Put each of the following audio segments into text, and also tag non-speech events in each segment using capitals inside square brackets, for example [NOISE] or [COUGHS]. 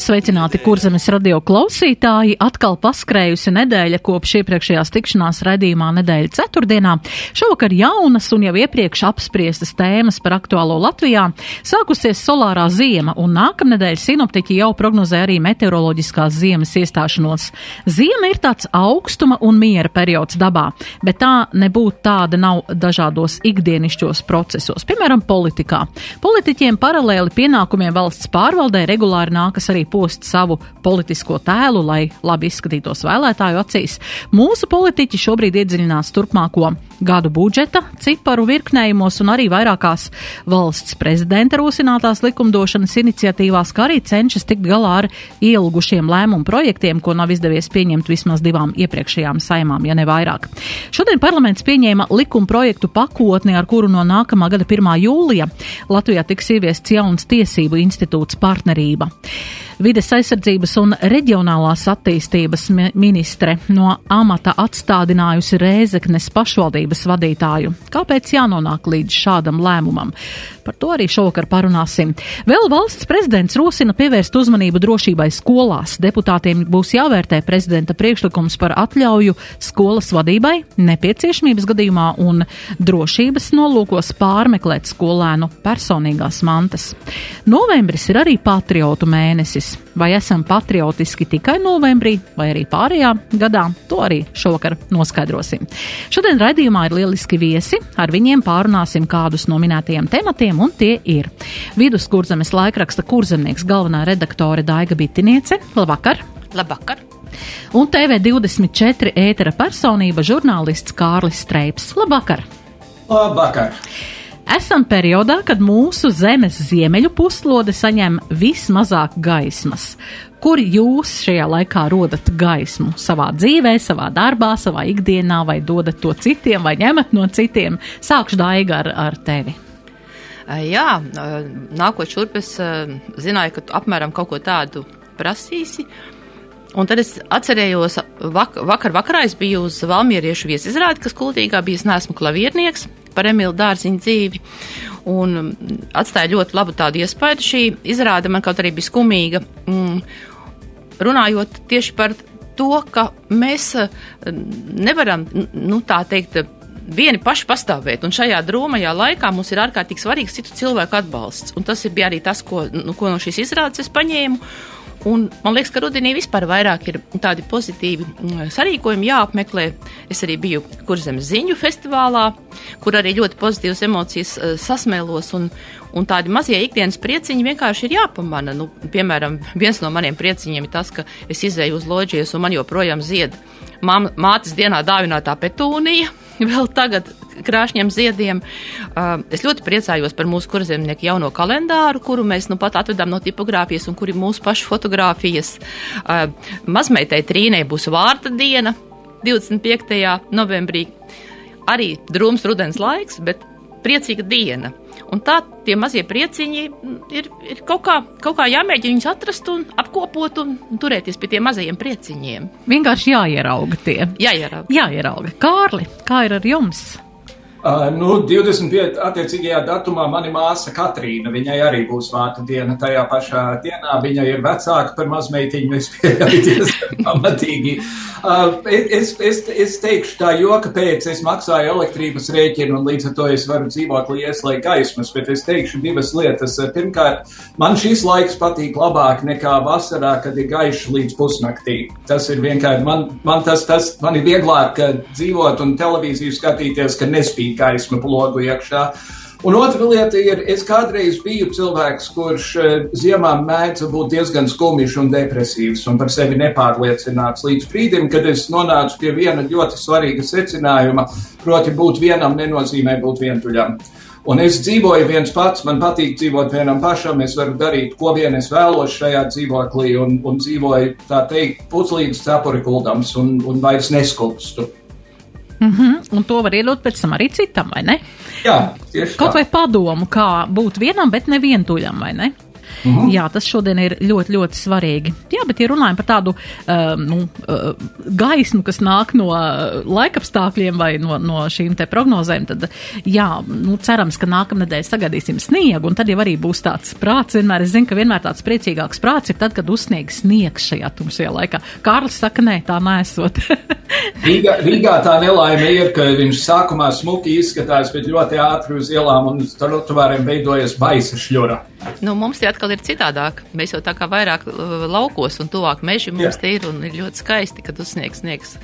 Sveicināti kurzemes radio klausītāji! Atkal paskrējusi nedēļa kopš iepriekšējās tikšanās raidījumā nedēļa ceturtdienā. Šovakar jaunas un jau iepriekš apspriestas tēmas par aktuālo Latvijā. Sākusies solārā ziema un nākamnedēļ sinoptiķi jau prognozē arī meteoroloģiskās ziemas iestāšanos. Ziema ir tāds augstuma un miera periods dabā, bet tā nebūtu tāda nav dažādos ikdienišķos procesos, piemēram, politikā. Politiķiem paralēli pienākumiem valsts pārvaldē regulāri nākas arī post savu politisko tēlu, lai labi izskatītos vēlētāju acīs. Mūsu politiķi šobrīd iedziļinās turpmāko gadu budžeta ciparu virknējumos un arī vairākās valsts prezidenta rosinātās likumdošanas iniciatīvās, kā arī cenšas tikt galā ar ielgušiem lēmumu projektiem, ko nav izdevies pieņemt vismaz divām iepriekšējām saimām, ja ne vairāk. Šodien parlaments pieņēma likuma projektu pakotni, ar kuru no nākamā gada 1. jūlija Latvijā tiks ieviests jauns tiesību institūts partnerība. Vides aizsardzības un reģionālās attīstības ministre no amata atstādinājusi Rēzeknes pašvaldības vadītāju. Kāpēc jānonāk līdz šādam lēmumam? Par to arī šovakar parunāsim. Vēl valsts prezidents rosina pievērst uzmanību drošībai skolās. Deputātiem būs jāvērtē prezidenta priekšlikums par atļauju skolas vadībai nepieciešamības gadījumā un drošības nolūkos pārmeklēt skolēnu personīgās mantas. Novembris ir arī patriotu mēnesis. Vai esam patriotiski tikai novembrī vai arī pārējā gadā, to arī šovakar noskaidrosim. Šodien raidījumā ir lieliski viesi, ar viņiem pārunāsim kādus no minētajiem tematiem, un tie ir Viduskurzemes laikraksta kurzemnieks galvenā redaktore Daiga Bitiniece. Labvakar! Labvakar! Un TV24 ētera personība žurnālists Kārlis Streips. Labvakar! Labvakar! Esam periodā, kad mūsu zemes ziemeļu puslode saņem vismazāk gaismas. Kur jūs šajā laikā rodat gaismu? Savā dzīvē, savā darbā, savā ikdienā, vai dodat to citiem, vai ņemat no citiem? Sākšu daiga ar, ar tevi. Jā, nākot šurp, es zināju, ka tu apmēram kaut ko tādu prasīsi. Un tad es atcerējos, vak vakar vakarā es biju uz Valmieriešu viesizrādi, kas kultīgā bija, es neesmu klaviernieks par Emilu Dārziņu dzīvi. Un atstāja ļoti labu tādu iespēju. Šī izrāde man kaut arī bija skumīga. Mm, runājot tieši par to, ka mēs nevaram, nu tā teikt, vieni paši pastāvēt. Un šajā drūmajā laikā mums ir ārkārtīgi svarīgs citu cilvēku atbalsts. Un tas bija arī tas, ko, nu, ko no šīs izrādes es paņēmu. Un man liekas, ka rudenī vispār vairāk ir tādi pozitīvi mm, sarīkojumi jāapmeklē. Es arī biju Kurzemes ziņu festivālā, kur arī ļoti pozitīvas emocijas uh, sasmēlos. Un, un tādi mazie ikdienas prieciņi vienkārši ir jāpamana. Nu, piemēram, viens no maniem prieciņiem ir tas, ka es izēju uz loģijas un man joprojām zied mātes dienā dāvinātā petūnija [LAUGHS] vēl tagad krāšņiem ziediem. Es ļoti priecājos par mūsu kurzemnieku jauno kalendāru, kuru mēs nu pat atvedām no tipogrāfijas un kur ir mūsu pašu fotogrāfijas. Uh, mazmeitai Trīnē būs vārta diena 25. novembrī. Arī drūms rudens laiks, bet priecīga diena. Un tā tie mazie prieciņi ir, ir kaut, kā, kaut kā jāmēģina viņus atrast un apkopot un, un turēties pie tiem mazajiem prieciņiem. Vienkārši jāierauga tie. Jāierauga. Jāierauga. Kārli, kā ir ar jums? Uh, nu, 25. attiecīgajā datumā mana māsa Katrīna, viņai arī būs vārta diena tajā pašā dienā. Viņa ir vecāka par mazmeitiņu, [LAUGHS] es pieļauju diezgan pamatīgi. Uh, es, es, es teikšu tā joka pēc, es maksāju elektrības rēķinu un līdz ar to es varu dzīvot lieslai gaismas, bet es teikšu divas lietas. Pirmkārt, man šis laiks patīk labāk nekā vasarā, kad ir gaišs līdz pusnaktī. Tas ir vienkārši, man, man tas, tas, man ir vieglāk dzīvot un televīziju skatīties, ka nespīd bija gaisma plogu iekšā. Un otra lieta ir, es kādreiz biju cilvēks, kurš eh, ziemā mēdza būt diezgan skumjš un depresīvs un par sevi nepārliecināts līdz brīdim, kad es nonācu pie viena ļoti svarīga secinājuma, proti būt vienam nenozīmē būt vientuļam. Un es dzīvoju viens pats, man patīk dzīvot vienam pašam, es varu darīt, ko vien es vēlos šajā dzīvoklī, un, un dzīvoju, tā teikt, puslīdz cepuri kuldams un, un vairs neskupstu. Mm -hmm. Un to var iedot pēc tam arī citam, vai ne? Jā, tieši Kaut tā. vai padomu, kā būt vienam, bet ne vientuļam, vai ne? Mm -hmm. Jā, tas šodien ir ļoti, ļoti svarīgi. Jā, bet, ja runājam par tādu uh, nu, uh, gaismu, kas nāk no uh, laikapstākļiem vai no, no šīm te prognozēm, tad, jā, nu, cerams, ka nākamnedēļ sagaidīsim sniegu, un tad jau arī būs tāds prāts. Vienmēr es zinu, ka vienmēr tāds priecīgāks prāts ir tad, kad uzsniegs sniegs šajā tumsajā laikā. Kārlis saka, nē, tā nesot. [LAUGHS] Rīgā, Rīgā tā nelaime ir, ka viņš sākumā smuki izskatās, bet ļoti ātri uz ielām un trotuāriem veidojas baisa šļura. Nu, mums tie atkal ir citādāk. Mēs jau tā kā vairāk uh, laukos un tuvāk meži mums Jā. te ir un ir ļoti skaisti, kad uzsniegs sniegs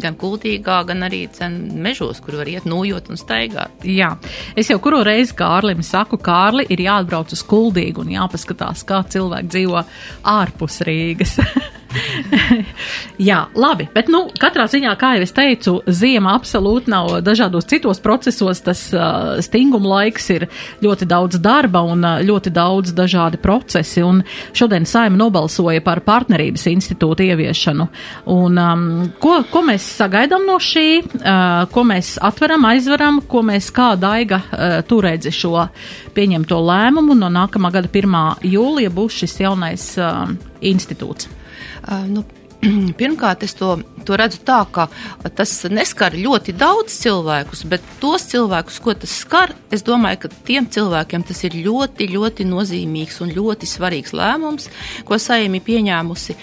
gan kultīgā, gan arī cen mežos, kur var iet nojot un staigāt. Jā, es jau kuru reizi Kārlim saku, Kārli ir jāatbrauc uz kuldīgu un jāpaskatās, kā cilvēki dzīvo ārpus Rīgas. [LAUGHS] [LAUGHS] Jā, labi, bet, nu, katrā ziņā, kā jau es teicu, ziema absolūti nav dažādos citos procesos, tas uh, stinguma laiks ir ļoti daudz darba un uh, ļoti daudz dažādi procesi, un šodien saima nobalsoja par partnerības institūtu ieviešanu. Un, um, ko, ko mēs sagaidām no šī, uh, ko mēs atveram, aizveram, ko mēs kā daiga uh, turēdzi šo pieņemto lēmumu, no nākamā gada 1. jūlija būs šis jaunais uh, institūts. Uh, nu, [CLEARS THROAT] Pirmkārt, es to, to redzu tā, ka tas neskar ļoti daudz cilvēkus, bet tos cilvēkus, ko tas skar, es domāju, ka tiem cilvēkiem tas ir ļoti, ļoti nozīmīgs un ļoti svarīgs lēmums, ko saimi pieņēmusi.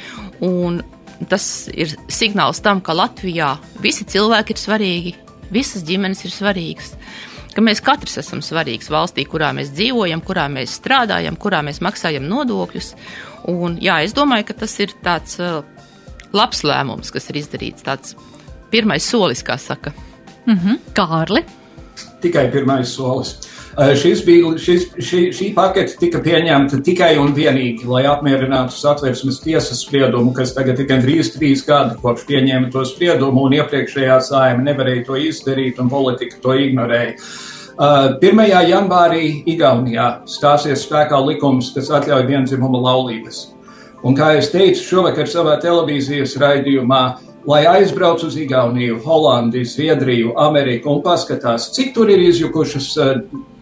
Un tas ir signāls tam, ka Latvijā visi cilvēki ir svarīgi, visas ģimenes ir svarīgas. Ka mēs katrs esam svarīgs valstī, kurā mēs dzīvojam, kurā mēs strādājam, kurā mēs maksājam nodokļus. Un, jā, es domāju, ka tas ir tāds uh, labs lēmums, kas ir izdarīts. Tāds pirmais solis, kā saka. Mm -hmm. Kārli. Tikai pirmais solis. Šis bija, šis, šī, šī pakete tika pieņemta tikai un vienīgi, lai apmierinātu satversmes tiesas spriedumu, kas tagad ir gandrīz trīs gadi kopš pieņēma to spriedumu, un iepriekšējā saima nevarēja to izdarīt, un politika to ignorēja. Uh, 1. janvārī Igaunijā stāsies spēkā likums, kas atļauj vienzimumu laulības. Un kā es teicu šovakar savā televīzijas raidījumā, lai aizbrauc uz Igauniju, Holandi, Zviedriju, Ameriku un paskatās, cik tur ir izjukušas uh,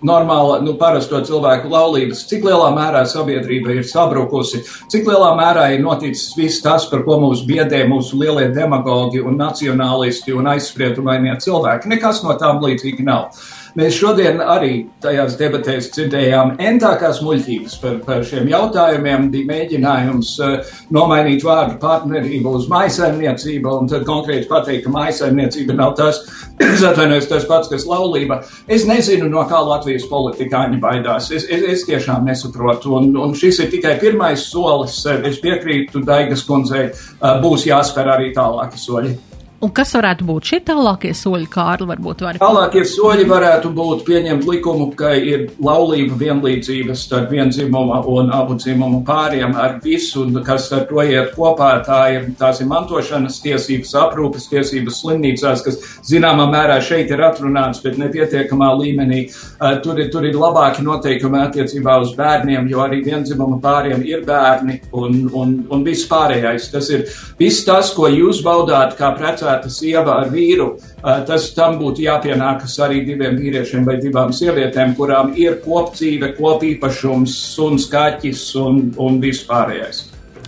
normāla, nu, parasto cilvēku laulības, cik lielā mērā sabiedrība ir sabrukusi, cik lielā mērā ir noticis viss tas, par ko mūs biedē mūsu lielie demagogi un nacionālisti un aizspriedumainie cilvēki. Nekas no tām līdzīgi nav. Mēs šodien arī tajās debatēs dzirdējām entākās muļķības par, par šiem jautājumiem. Bija mēģinājums uh, nomainīt vārdu partnerību uz maisaimniecību un tad konkrēti pateikt, ka maisaimniecība nav tas, [CLEARS THROAT] atvainojos, tas pats, kas laulība. Es nezinu, no kā Latvijas politikāņi baidās. Es, es, es tiešām nesaprotu. Un, un šis ir tikai pirmais solis. Es piekrītu Daigas kundzei, uh, būs jāspēr arī tālāki soļi. Un kas varētu būt šie tālākie soļi, Kārli, varbūt var Tālākie soļi varētu būt pieņemt likumu, ka ir laulība vienlīdzības starp vienzimumu un abu dzimumu pāriem ar visu, kas ar to iet kopā. Tā ir, tās ir mantošanas tiesības, aprūpes tiesības slimnīcās, kas zināmā mērā šeit ir atrunāts, bet nepietiekamā līmenī. Uh, tur, ir, tur ir labāki noteikumi attiecībā uz bērniem, jo arī vienzimumu pāriem ir bērni un, un, un viss pārējais. Tas ir viss tas, ko jūs baudāt kā precēta sieva ar vīru. Tas tam būtu jāpienākas arī diviem vīriešiem vai divām sievietēm, kurām ir kopdzīve, kopīpašums, suns, kaķis un, un viss pārējais.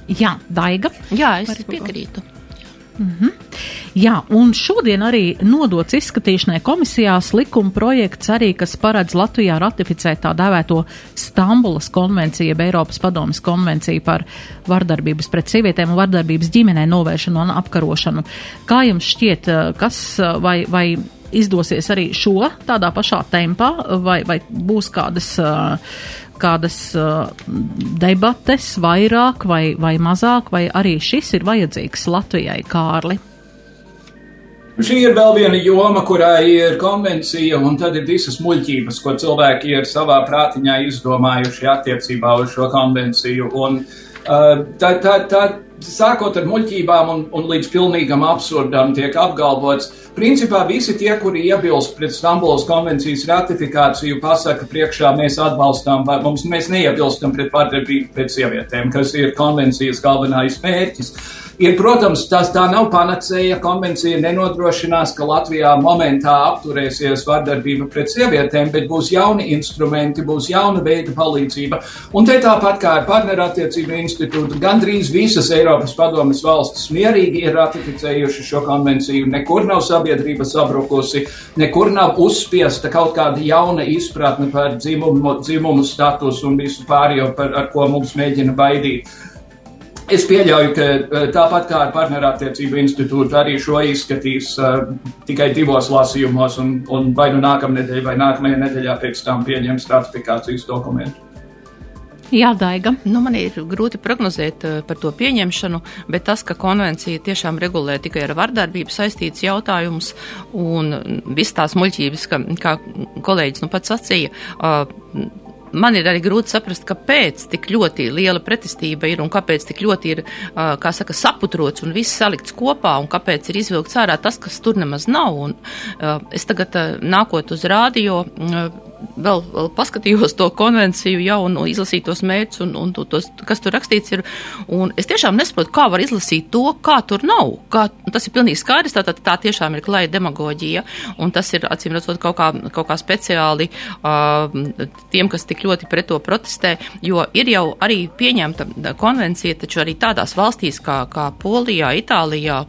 Jā, Daiga. Jā, es Varbūt. piekrītu. Jā, un šodien arī nodots izskatīšanai komisijās likuma projekts arī, kas paredz Latvijā ratificēt tā dēvēto Stambulas konvenciju, jeb Eiropas padomas konvenciju par vardarbības pret sievietēm un vardarbības ģimenē novēršanu un apkarošanu. Kā jums šķiet, kas vai, vai izdosies arī šo tādā pašā tempā, vai, vai būs kādas, kādas debates vairāk vai, vai mazāk, vai arī šis ir vajadzīgs Latvijai, Kārli? Šī ir vēl viena joma, kurā ir konvencija, un tad ir visas muļķības, ko cilvēki ir savā prātiņā izdomājuši attiecībā uz šo konvenciju. Un, uh, tā, tā, tā, sākot ar muļķībām un, un līdz pilnīgam absurdam, tiek apgalvots, principā visi tie, kuri iebilst pret Stambulas konvencijas ratifikāciju, pasaka, priekšā mēs atbalstām, vai mums mēs neiebilstam pret vardarbību pret sievietēm, kas ir konvencijas galvenais mērķis. Ir, protams, tas tā nav panacēja. Konvencija nenodrošinās, ka Latvijā momentā apturēsies vardarbība pret sievietēm, bet būs jauni instrumenti, būs jauna veida palīdzība. Un te tāpat kā ar partnerattiecību institūtu, gandrīz visas Eiropas padomas valstis mierīgi ir ratificējuši šo konvenciju. Nekur nav sabiedrība sabrukusi, nekur nav uzspiesta kaut kāda jauna izpratne par dzimumu, dzimumu statusu un visu pārējo, par, ar ko mums mēģina baidīt. Es pieļauju, ka eh, tāpat kā ar partnerattiecību institūtu arī šo izskatīs uh, tikai divos lasījumos, un, un vai nu nākamnedēļ vai nākamajā nedēļā pēc tam pieņems ratifikācijas dokumentu. Jā, Daiga. Nu, man ir grūti prognozēt uh, par to pieņemšanu, bet tas, ka konvencija tiešām regulē tikai ar vardarbību saistīts jautājums un viss tās muļķības, ka, kā kolēģis nu pats sacīja, uh, man ir arī grūti saprast, kāpēc tik ļoti liela pretestība ir un kāpēc tik ļoti ir, kā saka, saputrots un viss salikts kopā un kāpēc ir izvilkts ārā tas, kas tur nemaz nav. Un, es tagad nākot uz rādio vēl, vēl paskatījos to konvenciju jau un izlasīju tos mērķus un, un tos, kas tur rakstīts ir. Un es tiešām nesaprotu, kā var izlasīt to, kā tur nav. Kā, tas ir pilnīgi skaidrs, tā, tā, tā tiešām ir klāja demagoģija. Un tas ir, acīm redzot, kaut kā, kaut kā speciāli uh, tiem, kas tik ļoti pret to protestē, jo ir jau arī pieņemta konvencija, taču arī tādās valstīs kā, kā Polijā, Itālijā,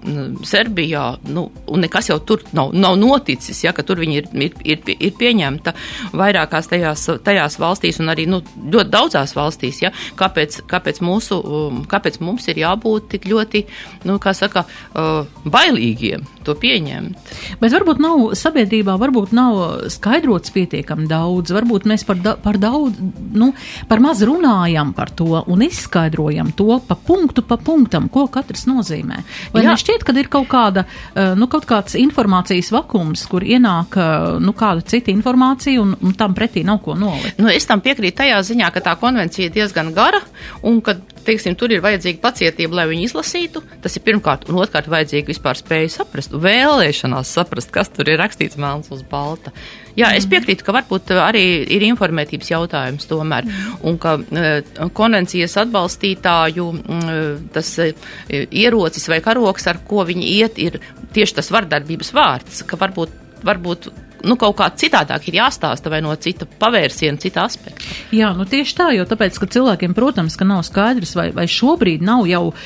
Serbijā, nu, un nekas jau tur nav, nav noticis, ja, ka tur viņi ir, ir, ir, ir pieņemta vairākās tajās, tajās valstīs un arī nu, ļoti daudzās valstīs. Ja? Kāpēc, kāpēc, mūsu, um, kāpēc mums ir jābūt tik ļoti, nu, kā saka, uh, bailīgiem to pieņemt? Bet varbūt nav sabiedrībā, varbūt nav skaidrots pietiekami daudz, varbūt mēs par, da, par daudz, nu, par maz runājam par to un izskaidrojam to pa punktu pa punktam, ko katrs nozīmē. Vai Jā. nešķiet, ka ir kaut kāda, uh, nu, kaut kāds informācijas vakums, kur ienāk, uh, nu, kāda cita informācija un, un tam pretī nav ko nolikt. Nu, es tam piekrītu tajā ziņā, ka tā konvencija ir diezgan gara un ka, teiksim, tur ir vajadzīga pacietība, lai viņu izlasītu. Tas ir pirmkārt, un otrkārt vajadzīga vispār spēja saprast, vēlēšanās saprast, kas tur ir rakstīts melns uz balta. Jā, es piekrītu, ka varbūt arī ir informētības jautājums tomēr, un ka uh, konvencijas atbalstītāju uh, tas uh, ierocis vai karoks, ar ko viņi iet, ir tieši tas vardarbības vārds, ka varbūt, varbūt nu, kaut kā citādāk ir jāstāsta vai no cita pavērsiena, cita aspekta. Jā, nu tieši tā, jo tāpēc, ka cilvēkiem, protams, ka nav skaidrs, vai, vai šobrīd nav jau uh,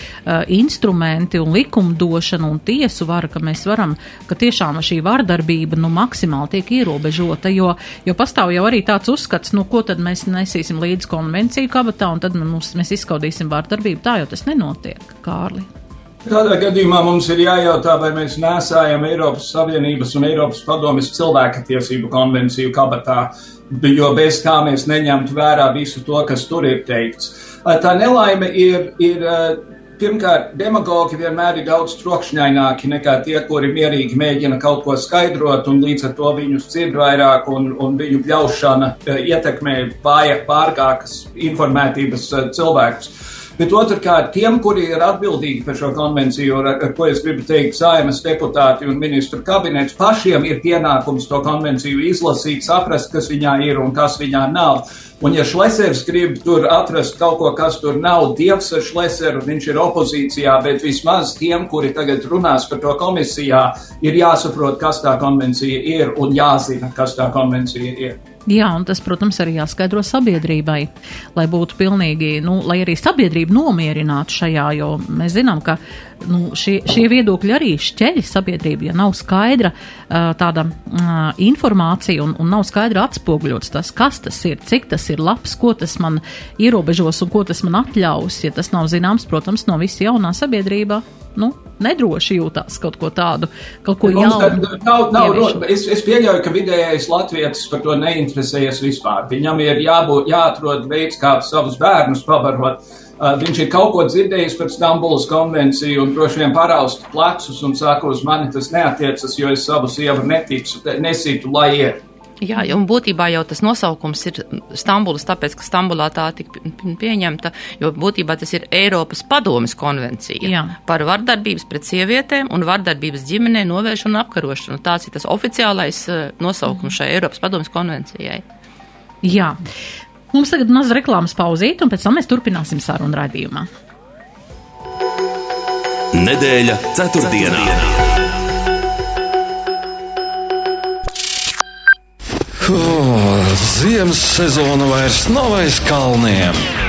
instrumenti un likumdošana un tiesu vara, ka mēs varam, ka tiešām šī vardarbība, nu, maksimāli tiek ierobežota, jo, jo pastāv jau arī tāds uzskats, nu, ko tad mēs nesīsim līdz konvenciju kabatā un tad mums, mēs izskaudīsim vardarbību. Tā jau tas nenotiek, Kārli. Tādā gadījumā mums ir jājautā, vai mēs nesājam Eiropas Savienības un Eiropas Padomjas cilvēktiesību konvenciju kabatā, jo bez tā mēs neņemtu vērā visu to, kas tur ir teikts. Tā nelaime ir, ir pirmkārt, demagogi vienmēr ir daudz trokšņaināki nekā tie, kuri mierīgi mēģina kaut ko skaidrot, un līdz ar to viņus dzird vairāk, un, un viņu pļaušana ietekmē vājāk, pārgākas informētības cilvēkus. Bet otrkārt, tiem, kuri ir atbildīgi par šo konvenciju, ar, ar ko es gribu teikt, saimas deputāti un ministru kabinets, pašiem ir pienākums to konvenciju izlasīt, saprast, kas viņā ir un kas viņā nav. Un ja Šlesers grib tur atrast kaut ko, kas tur nav, Dievs ar Šleseru, viņš ir opozīcijā, bet vismaz tiem, kuri tagad runās par to komisijā, ir jāsaprot, kas tā konvencija ir un jāzina, kas tā konvencija ir. Jā, un tas, protams, arī jāskaidro sabiedrībai, lai būtu pilnīgi, nu, lai arī sabiedrība nomierinātu šajā, jo mēs zinām, ka nu, šie, šie viedokļi arī šķeļ sabiedrību, ja nav skaidra tāda informācija un, un nav skaidra atspoguļots tas, kas tas ir, cik tas ir labs, ko tas man ierobežos un ko tas man atļaus, ja tas nav zināms, protams, no visa jaunā sabiedrībā. Nu, nedroši jūtās kaut ko tādu, kaut ko jaunu. Nav, nav, es, es pieļauju, ka vidējais latvietis par to neinteresējas vispār. Viņam ir jābūt, jāatrod veids, kā savus bērnus pabarot. Uh, viņš ir kaut ko dzirdējis par Stambulas konvenciju un droši vien paraust plecus un saka, uz mani tas neatiecas, jo es savu sievu neticu, nesītu, lai iet. Jā, un būtībā jau tas nosaukums ir Stambulas, tāpēc, ka Stambulā tā tika pieņemta, jo būtībā tas ir Eiropas padomas konvencija Jā. par vardarbības pret sievietēm un vardarbības ģimenē novēršanu un apkarošanu. Tāds ir tas oficiālais eh, nosaukums šai Eiropas padomas konvencijai. Jā. Mums tagad maz reklāmas pauzīt, un pēc tam mēs turpināsim sarunu raidījumā. Nedēļa ceturtdienā. Oh, ziemas sezona vairs nav aiz kalniem.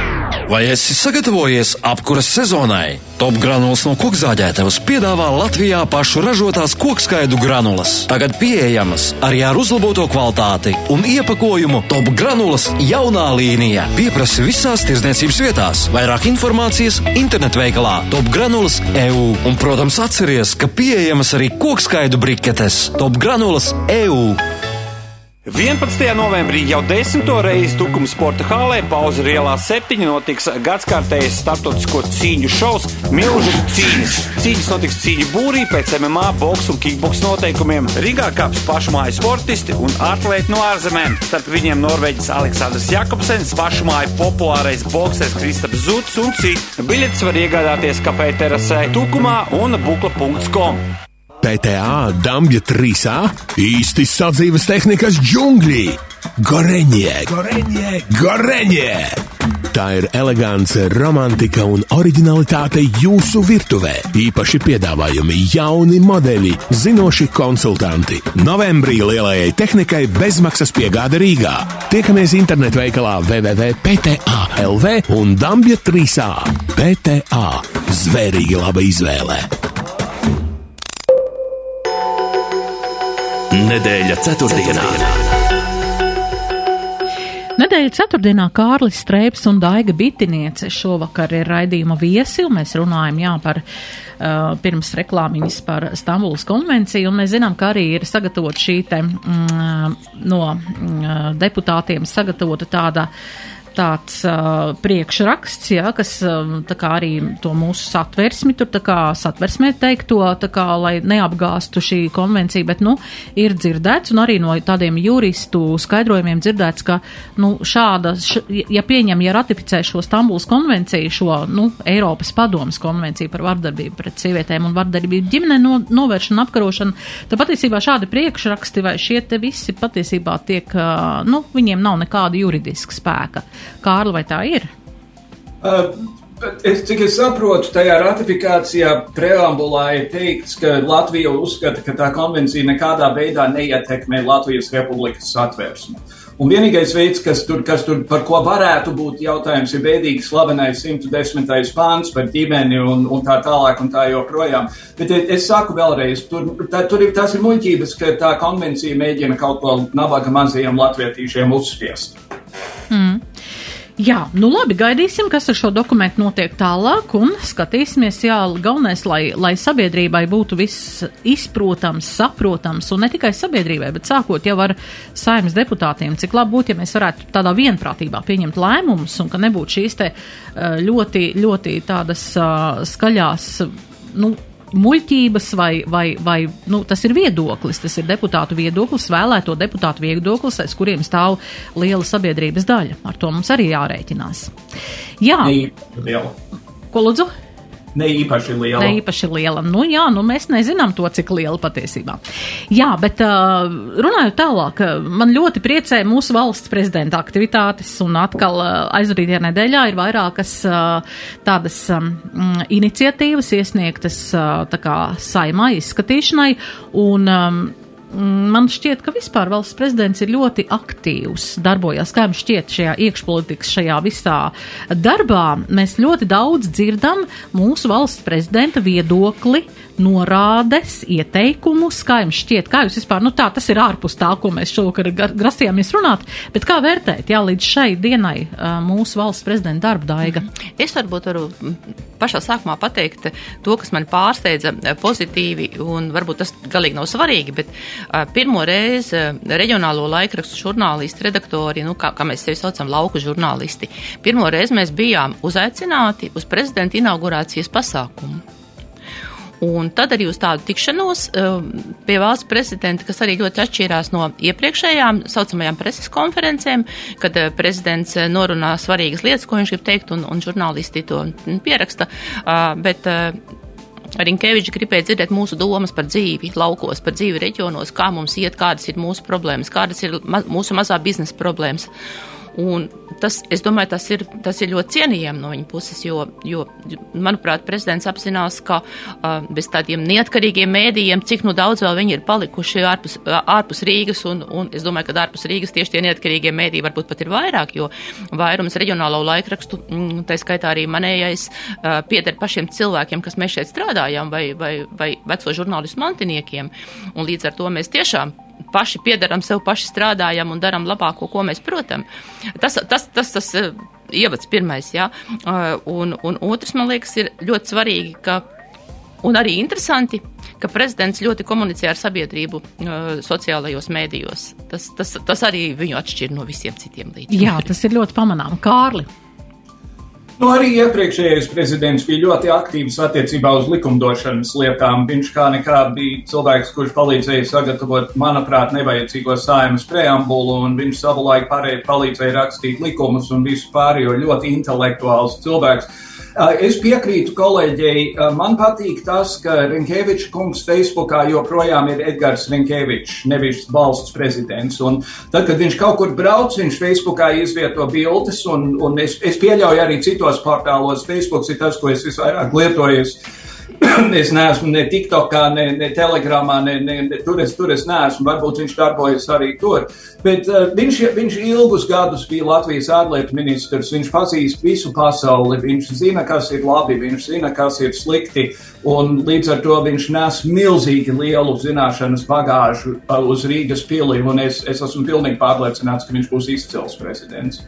Vai esi sagatavojies apkuras sezonai? Top granulas no kokzāģētavas piedāvā Latvijā pašu ražotās kokskaidu granulas. Tagad pieejamas arī ar uzlaboto kvalitāti un iepakojumu Top granulas jaunā līnija. Pieprasi visās tirdzniecības vietās. Vairāk informācijas internetveikalā Top granulas EU. Un, protams, atceries, ka pieejamas arī kokskaidu briketes Top granulas EU. 11. novembrī jau desmito reizi Tukuma sporta hālē pauze ielā 7 notiks gadskārtējais startautisko cīņu šovs Milžu cīņas. Cīņas notiks cīņu būrī pēc MMA, boks un kickboks noteikumiem. Rīgā kāps pašmāju sportisti un atlēti no ārzemēm. Starp viņiem Norvēģis Aleksandrs Jakobsens, pašmāju populārais boksers Kristaps Zuts un citi. Biļetes var iegādāties kafē terasē Tukumā un bukla.com. PTA Dabja 3A īsti sadzīves tehnikas džungļi. Goreņie, goreņie, goreņie! Tā ir elegance, romantika un originalitāte jūsu virtuvē. Īpaši piedāvājumi, jauni modeļi, zinoši konsultanti. Novembrī lielajai tehnikai bezmaksas piegāde Rīgā. Tiekamies internetu veikalā www.pta.lv un Dabja 3A. PTA - zvērīgi laba izvēle! Nedēļa ceturtdienā. Nedēļa ceturtdienā Kārlis Streips un Daiga Bitiniece šovakar ir raidījuma viesi, un mēs runājam jā, par uh, pirms reklāmiņas par Stambulas konvenciju, un mēs zinām, ka arī ir sagatavot šī te mm, no mm, deputātiem sagatavota tāda uh, tāds uh, priekšraksts, jā, kas kā arī to mūsu satversmi, tur satversmē teikto, kā, lai neapgāstu šī konvencija, bet, nu, ir dzirdēts un arī no tādiem juristu skaidrojumiem dzirdēts, ka, nu, šāda, š, ja pieņem, ja ratificē šo Stambuls konvenciju, šo, nu, Eiropas padomas konvenciju par vardarbību pret sievietēm un vardarbību ģimene no, novēršanu, apkarošanu, tad patiesībā šādi priekšraksti vai šie te visi patiesībā tiek, uh, nu, viņiem nav nekāda juridiska spēka. Kārli, vai tā ir? Uh, Es, cik es saprotu, tajā ratifikācijā preambulā ir teikts, ka Latvija uzskata, ka tā konvencija nekādā veidā neietekmē Latvijas republikas satversmi. Un vienīgais veids, kas tur, kas tur par ko varētu būt jautājums, ir bēdīgi slavenais 110. pāns par ģimeni un, un tā tālāk un tā joprojām. Bet es saku vēlreiz, tur, tā, tur ir tās ir muļķības, ka tā konvencija mēģina kaut ko nabaga mazajiem latvietīšiem uzspiest. Mm. Jā, nu labi, gaidīsim, kas ar šo dokumentu notiek tālāk un skatīsimies, jā, galvenais, lai, lai sabiedrībai būtu viss izprotams, saprotams un ne tikai sabiedrībai, bet sākot jau ar saimnes deputātiem, cik labi būtu, ja mēs varētu tādā vienprātībā pieņemt lēmumus un ka nebūtu šīs te ļoti, ļoti tādas skaļās, nu, muļķības vai, vai, vai nu, tas ir viedoklis, tas ir deputātu viedoklis, vēlēto deputātu viedoklis, aiz kuriem stāv liela sabiedrības daļa. Ar to mums arī jārēķinās. Jā, ko lūdzu? Ne īpaši liela. Ne īpaši liela. Nu, jā, nu, mēs nezinām to, cik liela patiesībā. Jā, bet uh, runājot tālāk, man ļoti priecē mūsu valsts prezidenta aktivitātes, un atkal uh, aizvadītajā nedēļā ir vairākas uh, tādas um, iniciatīvas iesniegtas uh, tā kā saimā izskatīšanai, un um, man šķiet, ka vispār valsts prezidents ir ļoti aktīvs, darbojas, kā jums šķiet šajā iekšpolitikas, šajā visā darbā. Mēs ļoti daudz dzirdam mūsu valsts prezidenta viedokli norādes, ieteikumus, kā jums šķiet, kā jūs vispār, nu tā, tas ir ārpus tā, ko mēs šovakar grasījāmies runāt, bet kā vērtēt, jā, līdz šai dienai mūsu valsts prezidenta darba daiga? Es varbūt varu pašā sākumā pateikt to, kas man pārsteidza pozitīvi, un varbūt tas galīgi nav svarīgi, bet pirmo reizi reģionālo laikrakstu žurnālisti, redaktori, nu, kā, kā mēs sevi saucam, lauku žurnālisti, pirmo reizi mēs bijām uzaicināti uz prezidenta inaugurācijas pasākumu. Un tad arī uz tādu tikšanos pie valsts prezidenta, kas arī ļoti atšķīrās no iepriekšējām saucamajām preses konferencēm, kad prezidents norunā svarīgas lietas, ko viņš grib teikt, un, un žurnālisti to pieraksta. Bet, Rinkevičs gribēja dzirdēt mūsu domas par dzīvi laukos, par dzīvi reģionos, kā mums iet, kādas ir mūsu problēmas, kādas ir ma mūsu mazā biznesa problēmas. Un tas, es domāju, tas ir, tas ir ļoti cienījami no viņa puses, jo, jo manuprāt, prezidents apzinās, ka uh, bez tādiem neatkarīgiem mēdījiem, cik nu daudz vēl viņi ir palikuši ārpus, ārpus Rīgas, un, un es domāju, ka ārpus Rīgas tieši tie neatkarīgie mēdīji varbūt pat ir vairāk, jo vairums reģionālo laikrakstu, mm, tā skaitā arī manējais, uh, pieder pašiem cilvēkiem, kas mēs šeit strādājam, vai, vai, vai veco žurnālistu mantiniekiem, un līdz ar to mēs tiešām paši piedaram sev, paši strādājam un daram labāko, ko mēs protam. Tas, tas, tas, tas eh, ievads pirmais, jā. Eh, un, un otrs, man liekas, ir ļoti svarīgi, ka, un arī interesanti, ka prezidents ļoti komunicē ar sabiedrību uh, sociālajos mēdījos. Tas, tas, tas arī viņu atšķir no visiem citiem līdzekļiem. Jā, tas ir ļoti pamanām. Kārli. Nu, arī iepriekšējais prezidents bija ļoti aktīvs attiecībā uz likumdošanas lietām. Viņš kā nekā bija cilvēks, kurš palīdzēja sagatavot, manuprāt, nevajadzīgo saimas preambulu, un viņš savulaik palīdzēja rakstīt likumus un visu pārējo ļoti intelektuāls cilvēks. Es piekrītu kolēģei. Man patīk tas, ka Rinkeviča kungs Facebookā joprojām ir Edgars Rinkevičs, nevis valsts prezidents. Un tad, kad viņš kaut kur brauc, viņš Facebookā izvieto bildes, un, un es, es pieļauju arī citos portālos. Facebooks ir tas, ko es visvairāk lietoju. [COUGHS] es neesmu ne TikTokā, ne, ne Telegramā, ne, ne, ne tur, es, tur es neesmu. Varbūt viņš darbojas arī tur. Bet uh, viņš, viņš ilgus gadus bija Latvijas ārlietu ministrs. Viņš pazīst visu pasauli. Viņš zina, kas ir labi, viņš zina, kas ir slikti. Un līdz ar to viņš nes milzīgi lielu zināšanas bagāžu uh, uz Rīgas pili. Un es, es esmu pilnīgi pārliecināts, ka viņš būs izcils prezidents.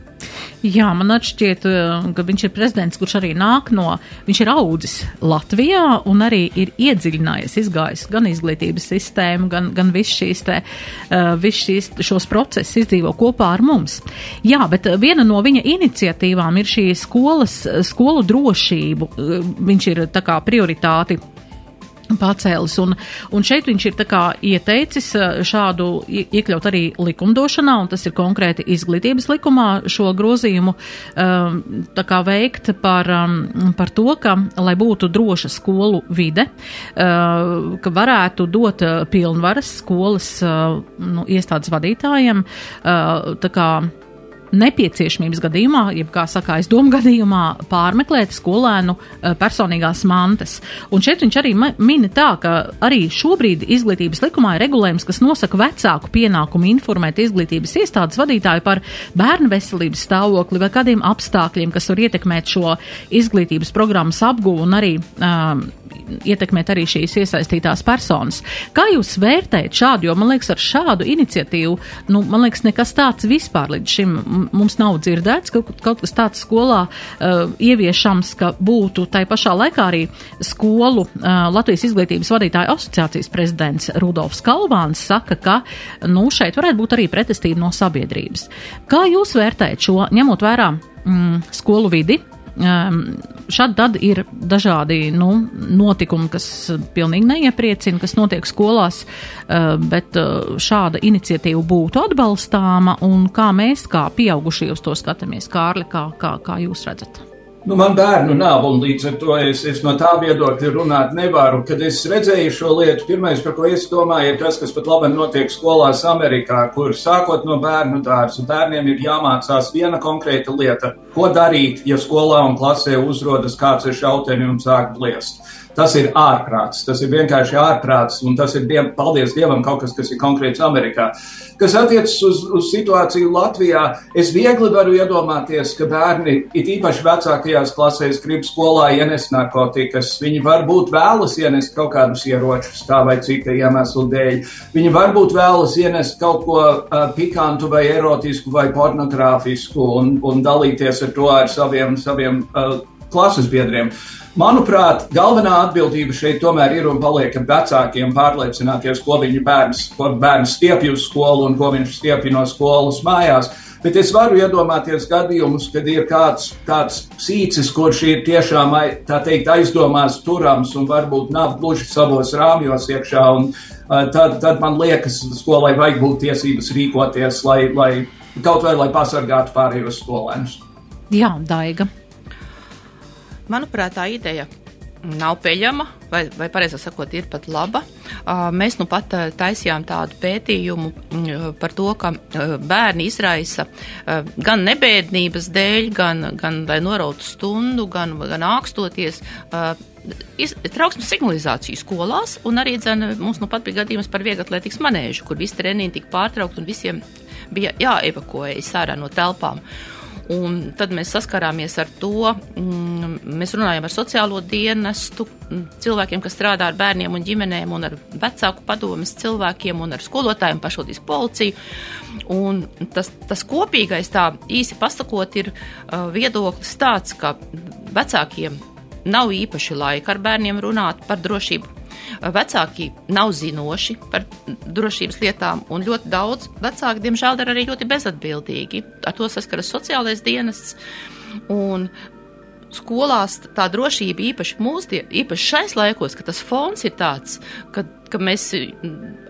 Jā, man atšķiet, uh, ka viņš ir prezidents, kurš arī nāk no, viņš ir audzis Latvijā un arī ir iedziļinājies, izgājis gan izglītības sistēmu, gan, gan visu šīs te, uh, visu šīs, šos procesus izdzīvo kopā ar mums. Jā, bet viena no viņa iniciatīvām ir šī skolas, skolu drošību. Viņš ir tā kā prioritāti pacēlis. Un, un šeit viņš ir ieteicis eh, šādu iekļaut arī likumdošanā, un tas ir konkrēti izglītības likumā šo grozījumu um, veikt par, um, par to, ka, lai būtu droša skolu vide, uh, ka varētu dot pilnvaras skolas uh, nu, iestādes vadītājiem. Uh, nepieciešamības gadījumā, jeb kā saka, aizdomu gadījumā, pārmeklēt skolēnu eh, personīgās mantas. Un šeit viņš arī mini tā, ka arī šobrīd izglītības likumā ir regulējums, kas nosaka vecāku pienākumu informēt izglītības iestādes vadītāju par bērnu veselības stāvokli vai kādiem apstākļiem, kas var ietekmēt šo izglītības programmas apguvu un arī um, ietekmēt arī šīs iesaistītās personas. Kā jūs vērtējat šādu, jo man liekas, ar šādu iniciatīvu, nu, man liekas, nekas tāds vispār līdz šim mums nav dzirdēts, ka kaut kas tāds skolā uh, ieviešams, ka būtu tai pašā laikā arī skolu uh, Latvijas izglītības vadītāju asociācijas prezidents Rudolfs Kalvāns saka, ka, nu, šeit varētu būt arī pretestība no sabiedrības. Kā jūs vērtējat šo, ņemot vērā mm, skolu vidi, um, šad tad ir dažādi nu, notikumi, kas pilnīgi neiepriecina, kas notiek skolās, uh, bet uh, šāda iniciatīva būtu atbalstāma un kā mēs, kā pieaugušie, uz to skatāmies. Kārli, kā, kā, kā jūs redzat? Nu, man bērnu nav, un līdz ar to es, es no tā viedokļa runāt nevaru. Kad es redzēju šo lietu, pirmais, par ko es domāju, ir tas, kas pat labi notiek skolās Amerikā, kur sākot no bērnu dārza, bērniem ir jāmācās viena konkrēta lieta, ko darīt, ja skolā un klasē uzrodas kāds ar šauteni un sāk bliest. Tas ir ārprāts, tas ir vienkārši ārprāts, un tas ir, diev, paldies Dievam, kaut kas, kas ir konkrēts Amerikā. Kas attiecas uz, uz situāciju Latvijā, es viegli varu iedomāties, ka bērni, it īpaši vecākajās klasēs, grib skolā ienest narkotikas. Viņi varbūt vēlas ienest kaut kādus ieročus tā vai cita iemeslu dēļ. Viņi varbūt vēlas ienest kaut ko uh, pikantu vai erotisku vai pornogrāfisku un, un dalīties ar to ar saviem, saviem uh, klases biedriem. Manuprāt, galvenā atbildība šeit tomēr ir un paliek vecākiem pārliecināties, ko viņu bērns, ko bērns stiepj uz skolu un ko viņš stiepj no skolas mājās. Bet es varu iedomāties gadījumus, kad ir kāds tāds sīcis, kurš ir tiešām teikt, aizdomās turams un varbūt nav gluži savos rāmjos iekšā. Un, uh, tad, tad man liekas, skolai vajag būt tiesības rīkoties, lai, lai kaut vai lai pasargātu pārējos skolēnus. Jā, Daiga. Manuprāt, tā ideja nav peļama, vai, vai pareizāk sakot, ir pat laba. Mēs nu pat taisījām tādu pētījumu uh, par to, ka bērni izraisa gan nebēdnības dēļ, gan, gan lai norautu stundu, gan, gan ākstoties. Trauksmes signalizāciju skolās, un arī dzen, mums nu pat bija gadījums par vieglatlētikas manēžu, kur visi treniņi tika pārtraukti un visiem bija jāevakuējas ārā no telpām. Uh, Un tad mēs saskarāmies ar to, mm, mēs runājam ar sociālo dienestu, mm, cilvēkiem, kas strādā ar bērniem un ģimenēm, un ar vecāku padomas cilvēkiem, un ar skolotājiem, pašvaldības policiju. Un tas, tas kopīgais, tā īsi pasakot, ir uh, viedoklis tāds, ka vecākiem nav īpaši laika ar bērniem runāt par drošību vecāki nav zinoši par drošības lietām, un ļoti daudz vecāki, diemžēl, ir arī ļoti bezatbildīgi. Ar to saskaras sociālais dienests. Un skolās tā drošība īpaši mūsdien, īpaši šais laikos, ka tas fons ir tāds, ka, ka mēs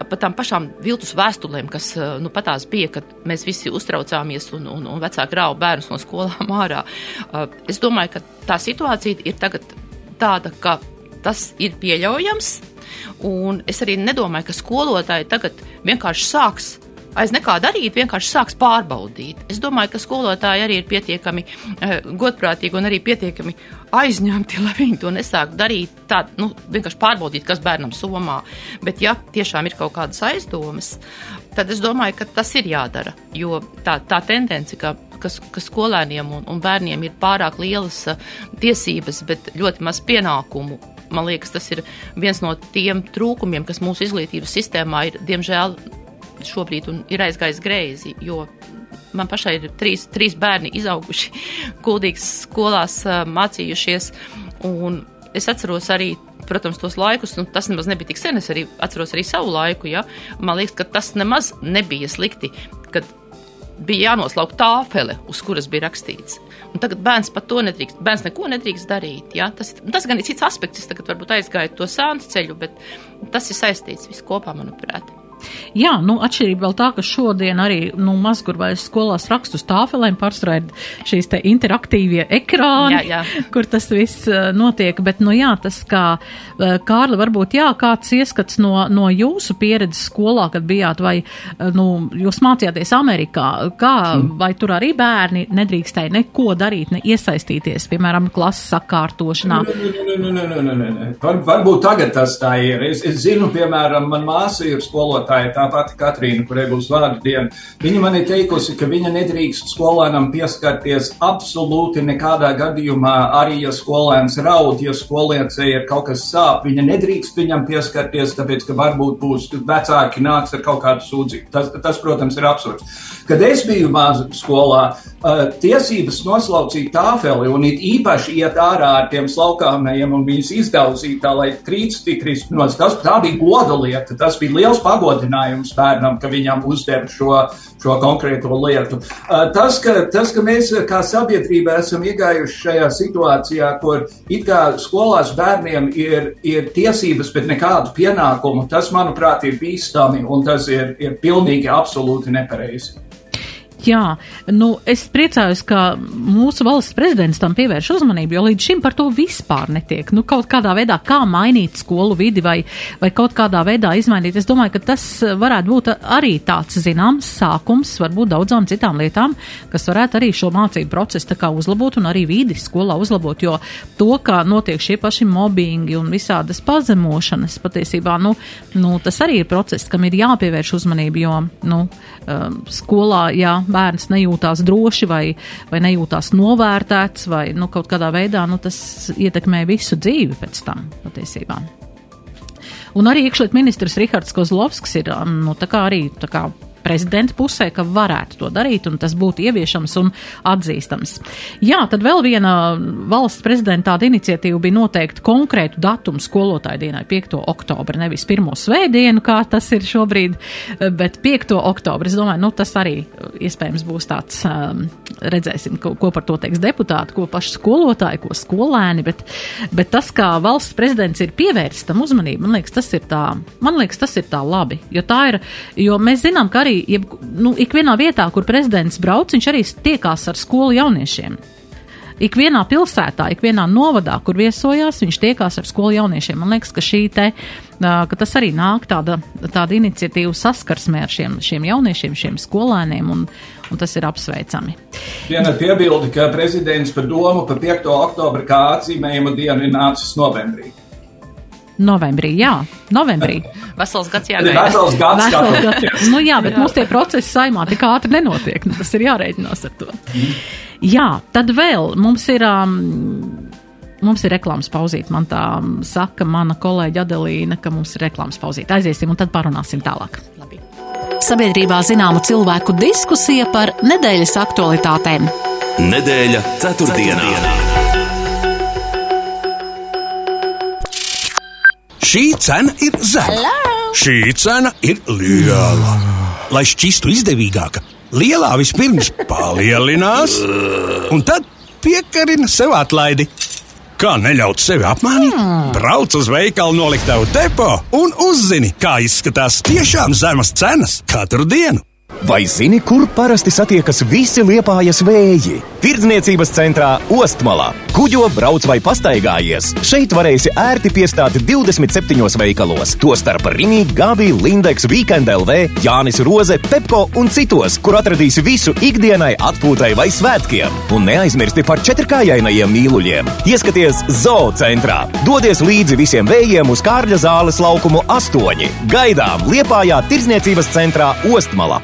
pa tām pašām viltus vēstulēm, kas nu, patās bija, kad mēs visi uztraucāmies un, un, un vecāki rauga bērnus no skolām ārā. Es domāju, ka tā situācija ir tagad tāda, ka tas ir pieļaujams. Un es arī nedomāju, ka skolotāji tagad vienkārši sāks aiz nekā darīt, vienkārši sāks pārbaudīt. Es domāju, ka skolotāji arī ir pietiekami uh, godprātīgi un arī pietiekami aizņemti, [LAUGHS] lai viņi to nesāktu darīt. Tā, nu, vienkārši pārbaudīt, kas bērnam somā. Bet, ja tiešām ir kaut kādas aizdomas, tad es domāju, ka tas ir jādara. Jo tā, tā tendence, ka, ka, ka skolēniem un, un bērniem ir pārāk lielas uh, tiesības, bet ļoti maz pienākumu Man liekas, tas ir viens no tiem trūkumiem, kas mūsu izglītības sistēmā ir, diemžēl, šobrīd ir aizgājis greizi. Jo man pašai ir trīs, trīs bērni izauguši, [LAUGHS] kuldīgas skolās mācījušies. Un es atceros arī protams, tos laikus, nu, tas nemaz nebija tik sen. Es arī atceros arī savu laiku. Ja? Man liekas, ka tas nemaz nebija slikti, kad bija jānoslauk tāfele, uz kuras bija rakstīts. Un tagad bērns pat to nedrīkst. Bērns neko nedrīkst darīt. Ja? Tas, tas gan ir cits aspekts. Es tagad varbūt aizgāju to sānu ceļu, bet tas ir saistīts viss kopā, manuprāt. Jā, nu, atšķirība vēl tā, ka šodien arī, nu, mazgurvais skolās rakstus tāfelēm pārsvarā ir šīs te interaktīvie ekrāni, jā, jā. [LAUGHS] kur tas viss uh, notiek, bet, nu, jā, tas kā, uh, Kārli, varbūt, jā, kāds ieskats no, no jūsu pieredzes skolā, kad bijāt, vai, uh, nu, jūs mācījāties Amerikā, kā, mm. vai tur arī bērni nedrīkstēja neko darīt, ne iesaistīties, piemēram, klases sakārtošanā? Nē, nē, nē, nē, nē, nē. Var, varbūt tagad tas tā ir. Es, es zinu, piemēram, man māsa ir skolotāja skolotāja, tā pati Katrīna, kurai būs vārdu diena, viņa man ir teikusi, ka viņa nedrīkst skolēnam pieskarties absolūti nekādā gadījumā, arī ja skolēns raud, ja skolēncei ir kaut kas sāp, viņa nedrīkst viņam pieskarties, tāpēc, ka varbūt būs vecāki nāks ar kaut kādu sūdzību. Tas, tas, protams, ir absurds. Kad es biju maza skolā, tiesības noslaucīt tāfeli un īpaši iet ārā ar tiem slaukāmajiem un viņus izdaudzīt tā, lai krīts tik kristos, tas tā bija goda lieta, tas bija liels pagodinājums atgādinājums bērnam, ka viņam uzdev šo, šo konkrēto lietu. Tas ka, tas, ka mēs kā sabiedrība esam iegājuši šajā situācijā, kur it kā skolās bērniem ir, ir tiesības, bet nekādu pienākumu, tas, manuprāt, ir bīstami un tas ir, ir pilnīgi absolūti nepareizi. Jā, nu, es priecājos, ka mūsu valsts prezidents tam pievērš uzmanību, jo līdz šim par to vispār netiek. Nu, kaut kādā veidā, kā mainīt skolu vidi vai, vai kaut kādā veidā izmainīt. Es domāju, ka tas varētu būt arī tāds zināms sākums, varbūt daudzām citām lietām, kas varētu arī šo mācību procesu tā kā uzlabot un arī vidi skolā uzlabot, jo to, kā notiek šie paši mobbingi un visādas pazemošanas, patiesībā, nu, nu tas arī ir process, kam ir jāpievērš uzmanība, jo, nu, um, skolā, jā, bērns nejūtās droši vai, vai nejūtās novērtēts vai nu, kaut kādā veidā nu, tas ietekmē visu dzīvi pēc tam patiesībā. Un arī iekšliet ministrs Rihards Kozlovskis ir nu, arī kā prezidenta pusē, ka varētu to darīt un tas būtu ieviešams un atzīstams. Jā, tad vēl viena valsts prezidenta tāda iniciatīva bija noteikti konkrētu datumu skolotāju dienai, 5. oktobra, nevis 1. svētdienu, kā tas ir šobrīd, bet 5. oktobra. Es domāju, nu tas arī iespējams būs tāds, um, redzēsim, ko, ko par to teiks deputāti, ko paši skolotāji, ko skolēni, bet, bet tas, kā valsts prezidents ir pievērsts tam uzmanību, man liekas, tas ir tā, man liekas, tas ir tā labi, jo tā ir, jo mēs zinām, ka arī arī, jeb, nu, ikvienā vietā, kur prezidents brauc, viņš arī tiekās ar skolu jauniešiem. ikvienā pilsētā, ikvienā novadā, kur viesojās, viņš tiekās ar skolu jauniešiem. Man liekas, ka te, ka tas arī nāk tāda, tāda iniciatīva saskarsmē ar šiem, šiem jauniešiem, šiem skolēniem, un, un tas ir apsveicami. Viena piebilde, ka prezidents par domu par 5. oktobra kā atzīmējumu dienu ir nācis novembrī. Novembrī, jā, novembrī. Vesels gads jāgaida. Vesels gads. Vesels gads. Nu jā, bet mums tie procesi saimā tik ātri nenotiek. Nu, tas ir jārēķinās ar to. Jā, tad vēl mums ir. Um, Mums ir reklāmas pauzīt. Man tā saka mana kolēģa Adelīna, ka mums ir reklāmas pauzīt. Aiziesim un tad parunāsim tālāk. Labi. Sabiedrībā zināma cilvēku diskusija par nedēļas aktualitātēm. Nedēļa ceturtdienā. ceturtdienā. Šī cena ir zema. Šī cena ir liela. Lai šķistu izdevīgāka, lielā vispirms [LAUGHS] palielinās, un tad piekarina sev atlaidi. Kā neļaut sevi apmānīt? Brauc uz veikalu noliktavu depo un uzzini, kā izskatās tiešām zemas cenas katru dienu. Vai zini, kur parasti satiekas visi liepājas vēji? Tirdzniecības centrā Ostmalā. Kuģo brauc vai pastaigājies. Šeit varēsi ērti piestāt 27 veikalos, tostarp Rīgā, Gabi, Lindex, Weekend LV, Jānis Roze, Pepko un citos, kur atradīsi visu ikdienai, atpūtai vai svētkiem. Un neaizmirsti par četrkājainajiem mīluļiem. Ieskaties zoo centrā. Dodies līdzi visiem vējiem uz Kārļa zāles laukumu 8. Gaidām Liepājā Tirdzniecības centrā Ostmalā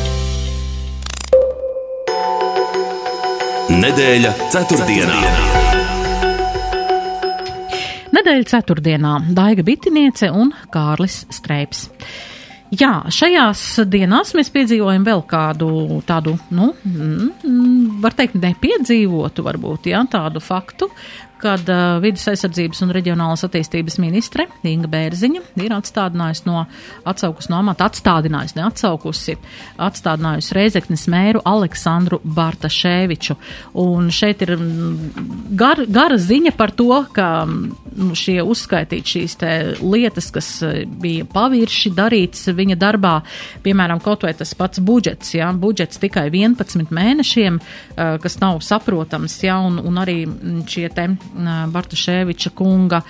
Nedēļa ceturtdienā. Nedēļa ceturtdienā Daiga Bitiniece un Kārlis Streips. Jā, šajās dienās mēs piedzīvojam vēl kādu tādu, nu, mm, var teikt, nepiedzīvotu varbūt, jā, tādu faktu, kad uh, vidas aizsardzības un reģionālas attīstības ministre Inga Bērziņa ir atstādinājusi no atsaukus no amata, atstādinājusi, neatsaukusi, atstādinājusi Reizeknes mēru Aleksandru Bartaševiču. Un šeit ir gar, gara ziņa par to, ka šie uzskaitīt šīs te lietas, kas bija pavirši darīts viņa darbā, piemēram, kaut vai tas pats budžets, jā, budžets tikai 11 mēnešiem, uh, kas nav saprotams, jā, un, un arī šie te Bartaševiča kunga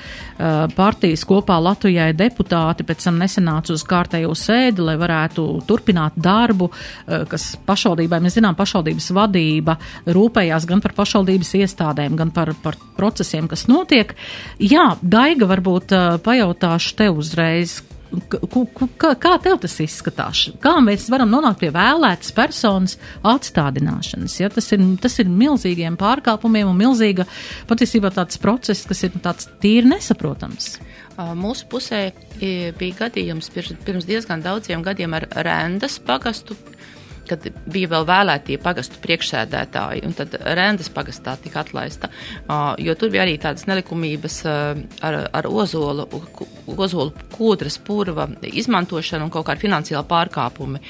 partijas kopā Latvijai deputāti pēc tam nesenāca uz kārtējo sēdi, lai varētu turpināt darbu, kas pašvaldībai, mēs zinām, pašvaldības vadība rūpējās gan par pašvaldības iestādēm, gan par, par procesiem, kas notiek. Jā, Daiga, varbūt pajautāšu tev uzreiz, Kā, kā tev tas izskatās? Kā mēs varam nonākt pie vēlētas personas atstādināšanas? Ja? Tas, ir, tas ir milzīgiem pārkāpumiem un milzīga patiesībā tāds process, kas ir tāds tīri nesaprotams. Mūsu pusē bija gadījums pirms diezgan daudziem gadiem ar Rendas pagastu kad bija vēl vēlētie pagastu priekšsēdētāji, un tad Rendas pagastā tika atlaista, jo tur bija arī tādas nelikumības ar, ar ozolu, ozolu kūdras purva izmantošanu un kaut kādi finansiāli pārkāpumi.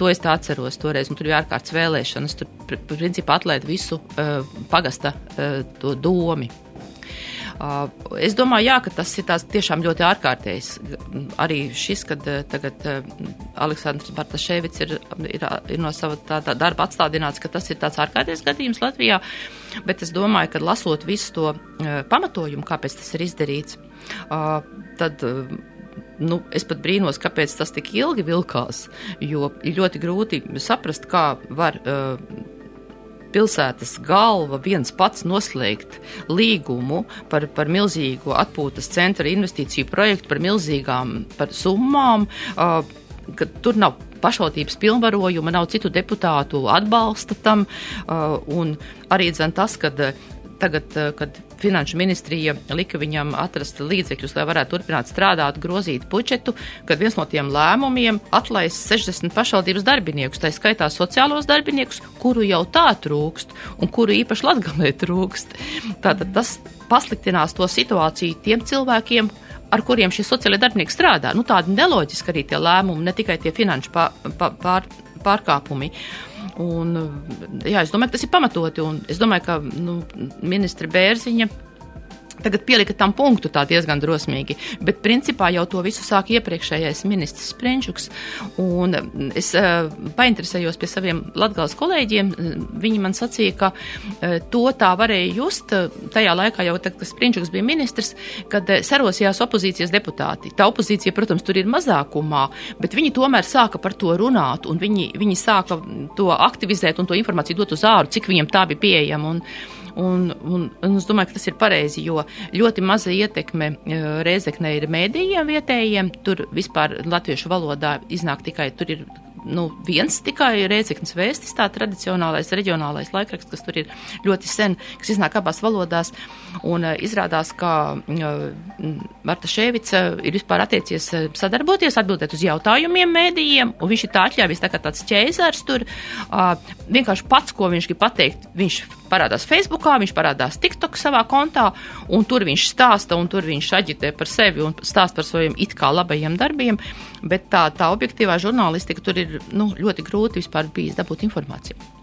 To es tā atceros toreiz, un tur bija ārkārtas vēlēšanas, tur principā atlaid visu pagasta to domi. Uh, es domāju, jā, ka tas ir tiešām ļoti ārkārtējs. Arī šis, kad uh, tagad uh, Aleksandrs Bartaševits ir, ir, ir no sava tā, tā darba atstādināts, ka tas ir tāds ārkārtējs gadījums Latvijā. Bet es domāju, ka lasot visu to pamatojumu, kāpēc tas ir izdarīts, tad nu, es pat brīnos, kāpēc tas tik ilgi vilkās. Jo ļoti grūti saprast, kā var uh, pilsētas galva viens pats noslēgt līgumu par, par milzīgu atpūtas centra investīciju projektu, par milzīgām par summām, ka tur nav pašvaldības pilnvarojuma, nav citu deputātu atbalsta tam, un arī dzen tas, ka tagad, kad finanšu ministrija lika viņam atrast līdzekļus, lai varētu turpināt strādāt, grozīt budžetu, kad viens no tiem lēmumiem atlaist 60 pašvaldības darbiniekus, tā skaitā sociālos darbiniekus, kuru jau tā trūkst un kuru īpaši latgalē [LAUGHS] trūkst. Tātad tas pasliktinās to situāciju tiem cilvēkiem, ar kuriem šie sociālie darbinieki strādā. Nu, tādi neloģiski arī tie lēmumi, ne tikai tie finanšu pār, pār, pārkāpumi. Un, jā, es domāju, ka tas ir pamatoti, es domāju, ka nu, ministra Bērziņa tagad pielika tam punktu tā diezgan drosmīgi, bet principā jau to visu sāk iepriekšējais ministrs Sprinčuks, un es uh, painteresējos pie saviem latgales kolēģiem, viņi man sacīja, ka uh, to tā varēja just uh, tajā laikā jau, tad, kad Sprinčuks bija ministrs, kad uh, sarosījās opozīcijas deputāti. Tā opozīcija, protams, tur ir mazākumā, bet viņi tomēr sāka par to runāt, un viņi, viņi sāka to aktivizēt un to informāciju dot uz āru, cik viņiem tā bija pieejama. Un, Un, un, un es domāju, ka tas ir pareizi, jo ļoti maza ietekme e, Reizeknē ir mēdījiem vietējiem. Tur vispār latviešu valodā iznāk tikai tur ir nu, viens tikai Rēciknas vēstis, tā tradicionālais reģionālais laikraksts, kas tur ir ļoti sen, kas iznāk abās valodās. Un uh, izrādās, ka uh, Marta Ševica ir vispār attiecies sadarboties, atbildēt uz jautājumiem mēdījiem, un viņš ir tā atļāvis tā kā tāds ķēzars tur. Uh, vienkārši pats, ko viņš grib pateikt, viņš parādās Facebookā, viņš parādās TikTok savā kontā, un tur viņš stāsta, un tur viņš aģitē par sevi un stāsta par saviem it kā labajiem darbiem, bet tā, tā objektīvā žurnālistika tur ir nu, ļoti grūti vispār bijis dabūt informāciju.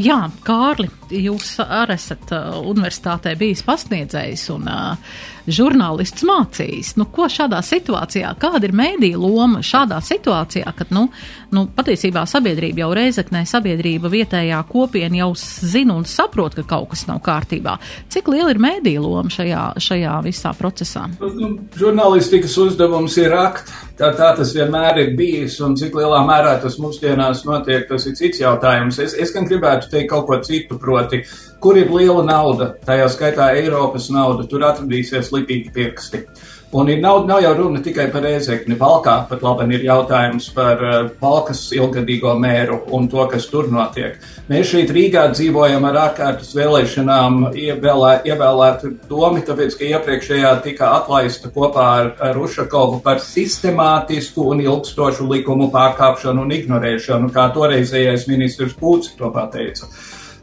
Jā, Kārli, jūs arī esat uh, universitātē bijis pasniedzējs un uh, žurnālists mācījis. Nu, ko šādā situācijā, kāda ir mēdīja loma šādā situācijā, kad, nu, nu, patiesībā sabiedrība jau reizeknē, sabiedrība vietējā kopiena jau zina un saprot, ka kaut kas nav kārtībā. Cik liela ir mēdīja loma šajā, šajā visā procesā? Nu, žurnālistikas uzdevums ir rakt. Tā, tā tas vienmēr ir bijis, un cik lielā mērā tas mūsdienās notiek, tas ir cits jautājums. Es, es gan gribētu teikt kaut ko citu, proti, kur ir liela nauda, tajā skaitā Eiropas nauda, tur atradīsies lipīgi pirksti. Un ir, nav, nav jau runa tikai par ēzekni. Valkā pat labi ir jautājums par uh, valkas ilgadīgo mēru un to, kas tur notiek. Mēs šeit Rīgā dzīvojam ar ārkārtas vēlēšanām ievēlē, ievēlētu domi, tāpēc, ka iepriekšējā tika atlaista kopā ar, ar Ušakovu par sistemātisku un ilgstošu likumu pārkāpšanu un ignorēšanu, kā toreizējais ministrs Pūcis to pateica.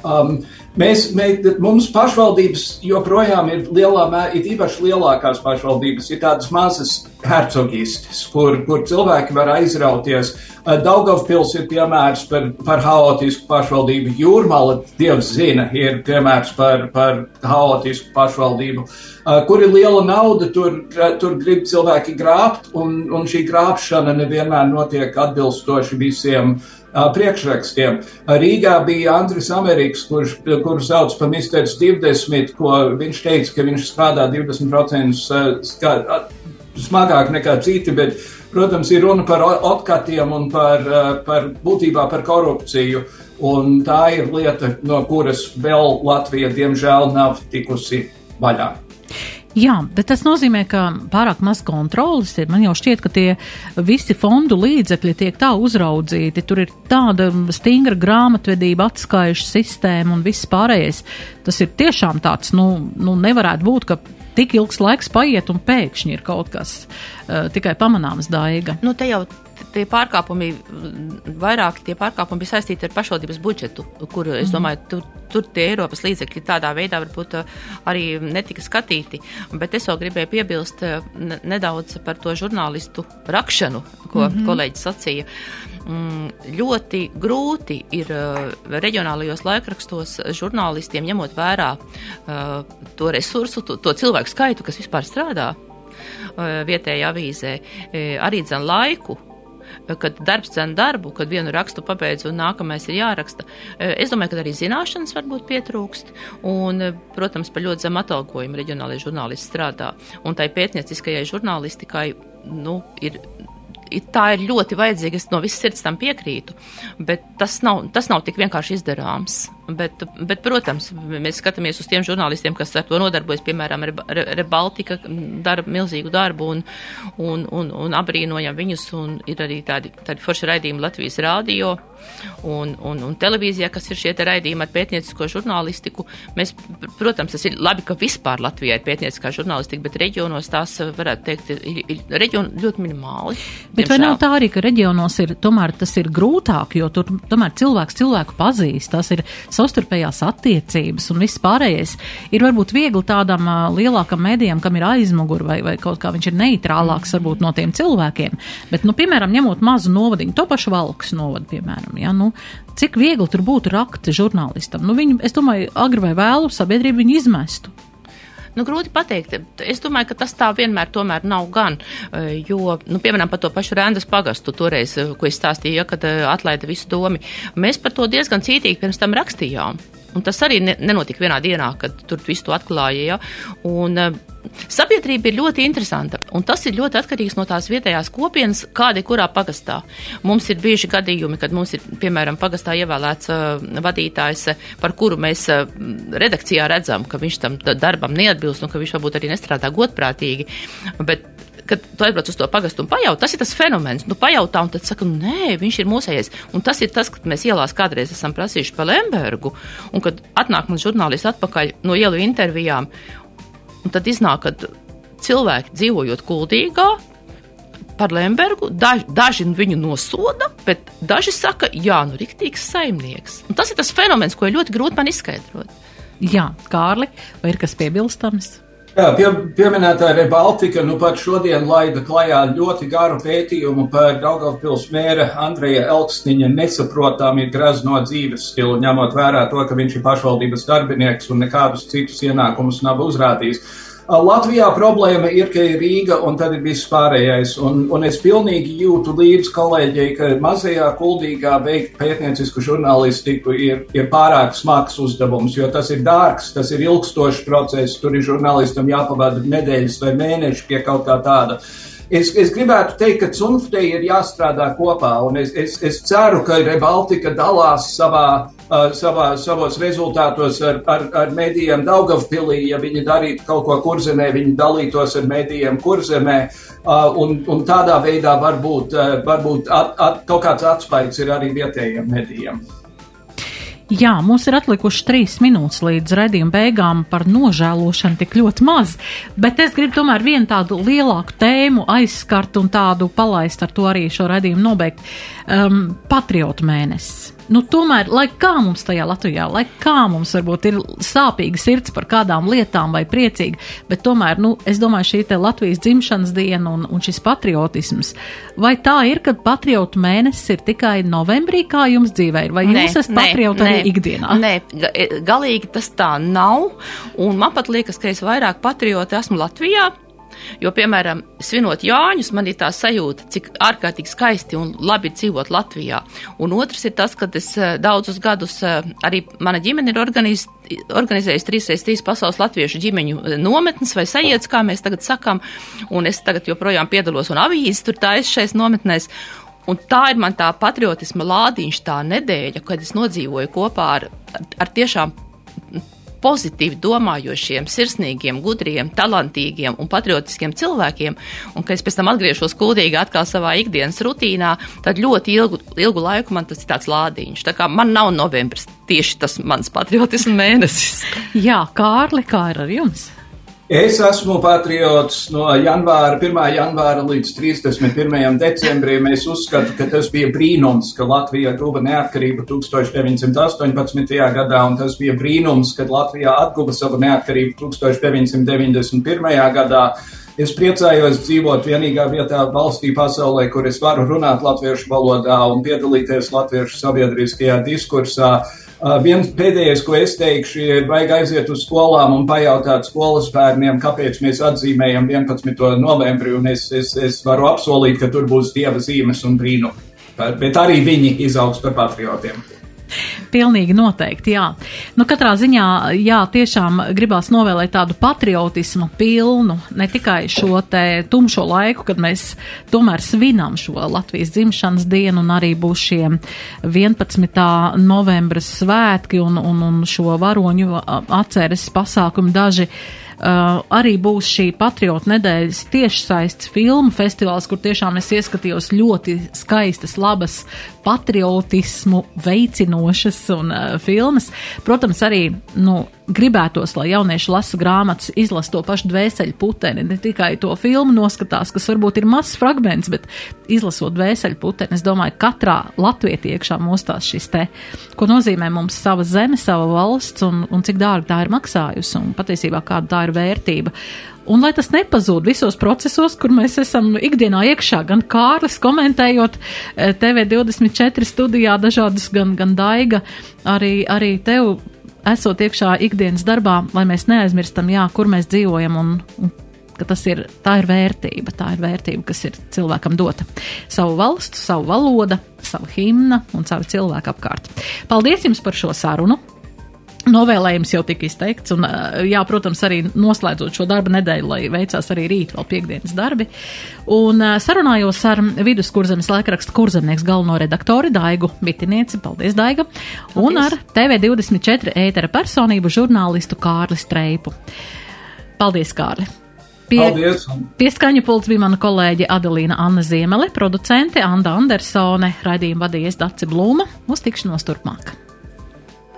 Um, Mēs, mēs, mums pašvaldības joprojām ir lielā mērā, ir īpaši lielākās pašvaldības, ir tādas mazas hercogistes, kur, kur cilvēki var aizrauties. Uh, Daugavpils ir piemērs par, par haotisku pašvaldību. Jūrmala, Dievs zina, ir piemērs par, par haotisku pašvaldību. Uh, kur ir liela nauda, tur, tur grib cilvēki grābt, un, un šī grābšana nevienmēr notiek atbilstoši visiem uh, priekšrakstiem. Rīgā bija Andris Amerikas, kurš, kuru sauc par Mr. 20, ko viņš teica, ka viņš strādā 20% smagāk nekā citi, bet, protams, ir runa par otkatiem un par, par būtībā par korupciju. Un tā ir lieta, no kuras vēl Latvija, diemžēl, nav tikusi vaļā. Jā, bet tas nozīmē, ka pārāk maz kontrolas ir. Man jau šķiet, ka tie visi fondu līdzekļi tiek tā uzraudzīti. Tur ir tāda stingra grāmatvedība, atskaišu sistēma un viss pārējais. Tas ir tiešām tāds, nu, nu nevarētu būt, ka tik ilgs laiks paiet un pēkšņi ir kaut kas uh, tikai pamanāms daiga. Nu, te jau tie pārkāpumi, vairāk tie pārkāpumi bija saistīti ar pašvaldības budžetu, kur, es mhm. domāju, tur, tur tie Eiropas līdzekļi tādā veidā varbūt uh, arī netika skatīti. Bet es vēl gribēju piebilst uh, nedaudz par to žurnālistu rakšanu, ko mm -hmm. kolēģis sacīja. Mm, ļoti grūti ir uh, reģionālajos laikrakstos žurnālistiem ņemot vērā uh, to resursu, to, to cilvēku skaitu, kas vispār strādā vietējā avīzē, arī dzen laiku, kad darbs cen darbu, kad vienu rakstu pabeidz un nākamais ir jāraksta. E, es domāju, ka arī zināšanas varbūt pietrūkst, un, e, protams, par ļoti zemu atalgojumu reģionālajie žurnālisti strādā. Un tai pētnieciskajai žurnālistikai, nu, ir tā ir ļoti vajadzīga. Es no visas sirds tam piekrītu, bet tas nav, tas nav tik vienkārši izdarāms. Bet, bet, protams, mēs skatāmies uz tiem žurnālistiem, kas ar to nodarbojas, piemēram, Rebaltika dara milzīgu darbu un, un, un, un abrīnojam viņus, un ir arī tādi, tādi forši raidījumi Latvijas rādio un, un, un televīzijā, kas ir šie te raidījumi ar pētniecisko žurnālistiku. Mēs, protams, tas ir labi, ka vispār Latvijā ir pētnieciskā žurnālistika, bet reģionos tās, varētu teikt, ir, ir reģioni ļoti minimāli. Bet diemžēl. vai nav tā arī, ka reģionos ir, tomēr tas ir grūtāk, jo tur tomēr cilvēks cilvēku pazīst, tas ir savstarpējās attiecības un viss pārējais ir varbūt viegli tādam uh, lielākam medijam, kam ir aizmugur vai, vai kaut kā viņš ir neitrālāks varbūt no tiem cilvēkiem. Bet, nu, piemēram, ņemot mazu novadiņu, to pašu valks novadu, piemēram, ja, nu, cik viegli tur būtu rakti žurnālistam. Nu, viņu, es domāju, agri vai vēlu sabiedrību viņu izmestu. Nu, grūti pateikt. Es domāju, ka tas tā vienmēr tomēr nav gan, jo, nu, piemēram, par to pašu Rēndas pagastu toreiz, ko es stāstīju, ja, kad atlaida visu domi, mēs par to diezgan cītīgi pirms tam rakstījām. Un tas arī ne, nenotika vienā dienā, kad tur visu to atklāja. Ja? Un, uh, Sabiedrība ir ļoti interesanta, un tas ir ļoti atkarīgs no tās vietējās kopienas, kāda ir kurā pagastā. Mums ir bieži gadījumi, kad mums ir, piemēram, pagastā ievēlēts uh, vadītājs, par kuru mēs uh, redakcijā redzam, ka viņš tam darbam neatbilst un ka viņš varbūt arī nestrādā godprātīgi. Bet kad tu aizbrauc uz to pagastu un pajaut, tas ir tas fenomens. Nu, pajautā, un tad saka, nē, viņš ir mūsējais. Un tas ir tas, kad mēs ielās kādreiz esam prasījuši par Lembergu, un kad atnāk man žurnālisti atpakaļ no ielu intervijām, un tad iznāk, ka cilvēki dzīvojot kuldīgā, par Lembergu. Daži, daži viņu nosoda, bet daži saka, jā, nu, riktīgs saimnieks. Un tas ir tas fenomens, ko ir ļoti grūti man izskaidrot. Jā, Kārli, vai ir kas piebilstams? Jā, pie, pieminētā Rebaltika nu pat šodien laida klajā ļoti garu pētījumu par Daugavpils mēra Andreja Elksniņa nesaprotāmi grazno dzīves stilu, ņemot vērā to, ka viņš ir pašvaldības darbinieks un nekādus citus ienākumus nav uzrādījis. Latvijā problēma ir, ka ir Rīga un tad ir viss pārējais. Un, un es pilnīgi jūtu līdzi kolēģei, ka mazajā kuldīgā veikt pētniecisku žurnālistiku ir, ir pārāk smags uzdevums, jo tas ir dārgs, tas ir ilgstošs process, tur ir žurnālistam jāpavada nedēļas vai mēneši pie kaut kā tāda. Es, es gribētu teikt, ka Cunftei ir jāstrādā kopā, un es, es, es ceru, ka Rebaltika dalās savā uh, savā, savos rezultātos ar, ar, ar medijiem Daugavpilī. Ja viņi darītu kaut ko kurzemē, viņi dalītos ar medijiem kurzemē. Uh, un, un tādā veidā varbūt, uh, varbūt at, at, kaut kāds atspaids ir arī vietējiem medijiem. Jā, mums ir atlikuši trīs minūtes līdz redzījuma beigām par nožēlošanu tik ļoti maz, bet es gribu tomēr vienu tādu lielāku tēmu aizskart un tādu palaist ar to arī šo redzījumu nobeigt. Um, Patriotu mēnesis nu, tomēr, lai kā mums tajā Latvijā, lai kā mums varbūt ir sāpīga sirds par kādām lietām vai priecīga, bet tomēr, nu, es domāju, šī te Latvijas dzimšanas diena un, un šis patriotisms, vai tā ir, ka patriotu mēnesis ir tikai novembrī, kā jums dzīvē ir, vai nē, jūs esat patrioti arī ikdienā? Nē, galīgi tas tā nav, un man pat liekas, ka es vairāk patrioti esmu Latvijā Jo, piemēram, svinot Jāņus, man ir tā sajūta, cik ārkārtīgi skaisti un labi dzīvot Latvijā. Un otrs ir tas, ka es eh, daudzus gadus eh, arī mana ģimene ir organiz, organizējusi 3x3 pasaules latviešu ģimeņu eh, nometnes vai sajietas, kā mēs tagad sakām, un es tagad joprojām piedalos un avīzes tur tā es šais nometnēs. Un tā ir man tā patriotisma lādiņš, tā nedēļa, kad es nodzīvoju kopā ar, ar tiešām pozitīvi domājošiem, sirsnīgiem, gudriem, talantīgiem un patriotiskiem cilvēkiem, un ka es pēc tam atgriežos kūdīgi atkal savā ikdienas rutīnā, tad ļoti ilgu, ilgu laiku man tas ir tāds lādiņš. Tā kā man nav novembris tieši tas mans patriotismu mēnesis. Jā, Kārli, kā ir ar jums? Es esmu patriots no janvāra, 1. janvāra līdz 31. decembrim. Es uzskatu, ka tas bija brīnums, ka Latvija guva neatkarību 1918. gadā, un tas bija brīnums, kad Latvijā atguva savu neatkarību 1991. gadā. Es priecājos dzīvot vienīgā vietā valstī pasaulē, kur es varu runāt latviešu valodā un piedalīties latviešu sabiedriskajā diskursā. Uh, viens pēdējais, ko es teikšu, ir vajag aiziet uz skolām un pajautāt skolas bērniem, kāpēc mēs atzīmējam 11. novembri, un es, es, es varu apsolīt, ka tur būs dieva zīmes un brīnumi. Bet arī viņi izaugs par patriotiem. Pilnīgi noteikti, jā. Nu, katrā ziņā, jā, tiešām gribās novēlēt tādu patriotismu pilnu, ne tikai šo te tumšo laiku, kad mēs tomēr svinam šo Latvijas dzimšanas dienu un arī būs šie 11. novembra svētki un, un, un šo varoņu atceres pasākumi daži Uh, arī būs šī patriotu nedēļas tiešsaists filmu festivāls, kur tiešām es ieskatījos ļoti skaistas, labas, patriotismu veicinošas un uh, filmas. Protams, arī, nu, gribētos, lai jaunieši lasa grāmatas, izlasa to pašu dvēseli puteni, ne tikai to filmu noskatās, kas varbūt ir mazs fragments, bet izlasot dvēseli puteni, es domāju, katrā latvietī iekšā mostās šis te, ko nozīmē mums sava zeme, sava valsts un, un cik dārgi tā ir maksājusi un patiesībā kāda tā ir vērtība. Un lai tas nepazūd visos procesos, kur mēs esam ikdienā iekšā, gan Kārlis komentējot eh, TV24 studijā dažādas, gan, gan Daiga, arī, arī tev esot iekšā ikdienas darbā, lai mēs neaizmirstam, jā, kur mēs dzīvojam un, un ka tas ir, tā ir vērtība, tā ir vērtība, kas ir cilvēkam dota. Savu valstu, savu valodu, savu himnu un savu cilvēku apkārt. Paldies jums par šo sarunu! Novēlējums jau tika izteikts, un, jā, protams, arī noslēdzot šo darba nedēļu, lai veicās arī rīt vēl piekdienas darbi. Un sarunājos ar viduskurzemes laikraksta kurzemnieks galveno redaktori Daigu Bitinieci, paldies Daiga, paldies. un ar TV24 ētera personību žurnālistu Kārli Streipu. Paldies, Kārli! Pie, Paldies! Pie skaņa pults bija mana kolēģe Adelīna Anna Ziemele, producente Anda Andersone, raidījumu vadījies Daci Blūma. Uz tikšanos turpmāk!